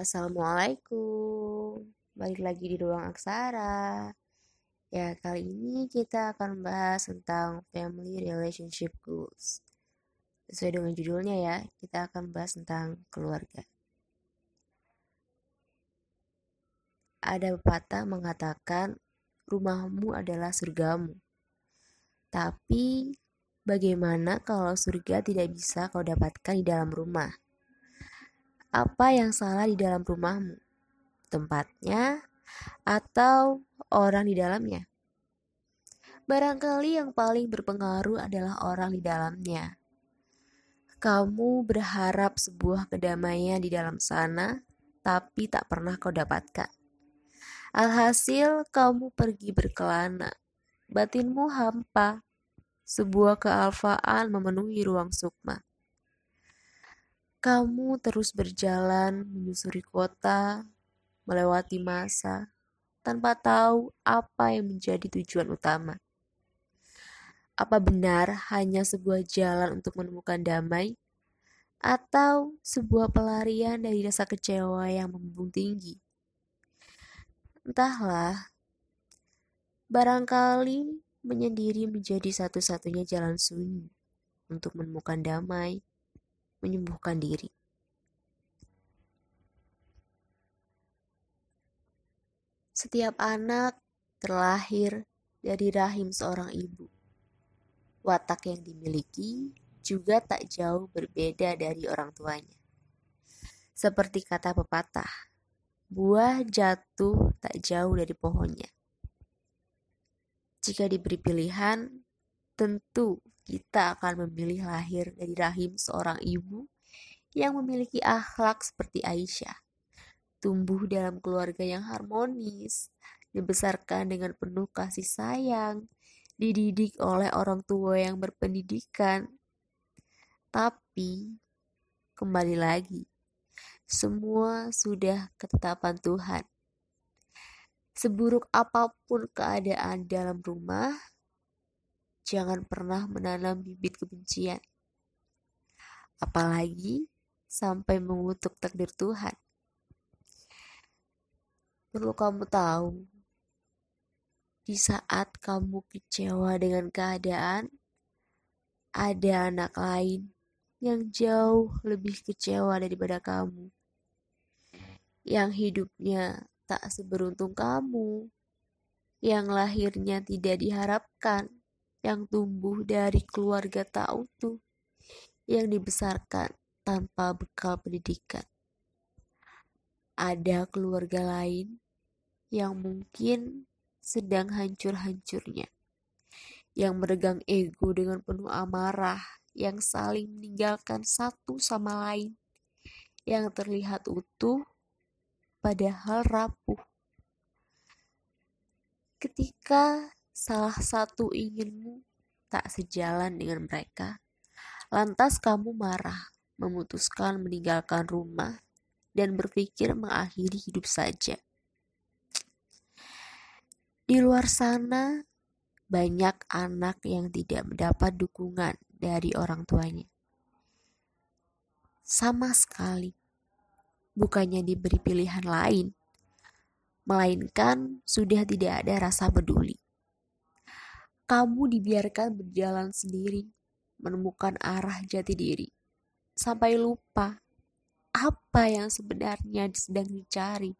Assalamualaikum, balik lagi di ruang aksara. Ya, kali ini kita akan bahas tentang family relationship goals. Sesuai dengan judulnya ya, kita akan bahas tentang keluarga. Ada pepatah mengatakan rumahmu adalah surgamu. Tapi bagaimana kalau surga tidak bisa kau dapatkan di dalam rumah? Apa yang salah di dalam rumahmu? Tempatnya atau orang di dalamnya? Barangkali yang paling berpengaruh adalah orang di dalamnya. Kamu berharap sebuah kedamaian di dalam sana, tapi tak pernah kau dapatkan. Alhasil, kamu pergi berkelana. Batinmu hampa. Sebuah kealfaan memenuhi ruang sukma. Kamu terus berjalan menyusuri kota, melewati masa, tanpa tahu apa yang menjadi tujuan utama. Apa benar hanya sebuah jalan untuk menemukan damai, atau sebuah pelarian dari rasa kecewa yang membumbung tinggi? Entahlah, barangkali menyendiri menjadi satu-satunya jalan sunyi untuk menemukan damai menyembuhkan diri. Setiap anak terlahir dari rahim seorang ibu. Watak yang dimiliki juga tak jauh berbeda dari orang tuanya. Seperti kata pepatah, buah jatuh tak jauh dari pohonnya. Jika diberi pilihan, tentu kita akan memilih lahir dari rahim seorang ibu yang memiliki akhlak seperti Aisyah. Tumbuh dalam keluarga yang harmonis, dibesarkan dengan penuh kasih sayang, dididik oleh orang tua yang berpendidikan. Tapi, kembali lagi, semua sudah ketetapan Tuhan. Seburuk apa pun keadaan dalam rumah, jangan pernah menanam bibit kebencian. Apalagi sampai mengutuk takdir Tuhan. Perlu kamu tahu, di saat kamu kecewa dengan keadaan, ada anak lain yang jauh lebih kecewa daripada kamu, yang hidupnya tak seberuntung kamu, yang lahirnya tidak diharapkan, yang tumbuh dari keluarga tak utuh, yang dibesarkan tanpa bekal pendidikan. Ada keluarga lain yang mungkin sedang hancur-hancurnya, yang meregang ego dengan penuh amarah, yang saling meninggalkan satu sama lain, yang terlihat utuh padahal rapuh. Ketika salah satu inginmu tak sejalan dengan mereka, lantas kamu marah, memutuskan meninggalkan rumah, dan berpikir mengakhiri hidup saja. Di luar sana, banyak anak yang tidak mendapat dukungan dari orang tuanya. Sama sekali, bukannya diberi pilihan lain, melainkan sudah tidak ada rasa peduli kamu dibiarkan berjalan sendiri, menemukan arah jati diri, sampai lupa apa yang sebenarnya sedang dicari.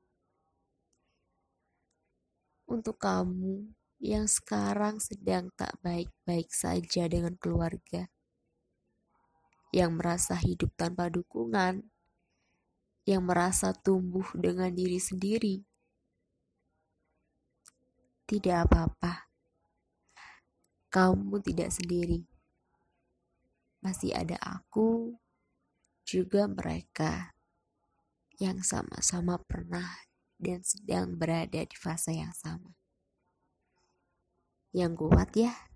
Untuk kamu yang sekarang sedang tak baik-baik saja dengan keluarga, yang merasa hidup tanpa dukungan, yang merasa tumbuh dengan diri sendiri, tidak apa-apa kamu tidak sendiri. Masih ada aku, juga mereka yang sama-sama pernah dan sedang berada di fase yang sama. Yang kuat ya.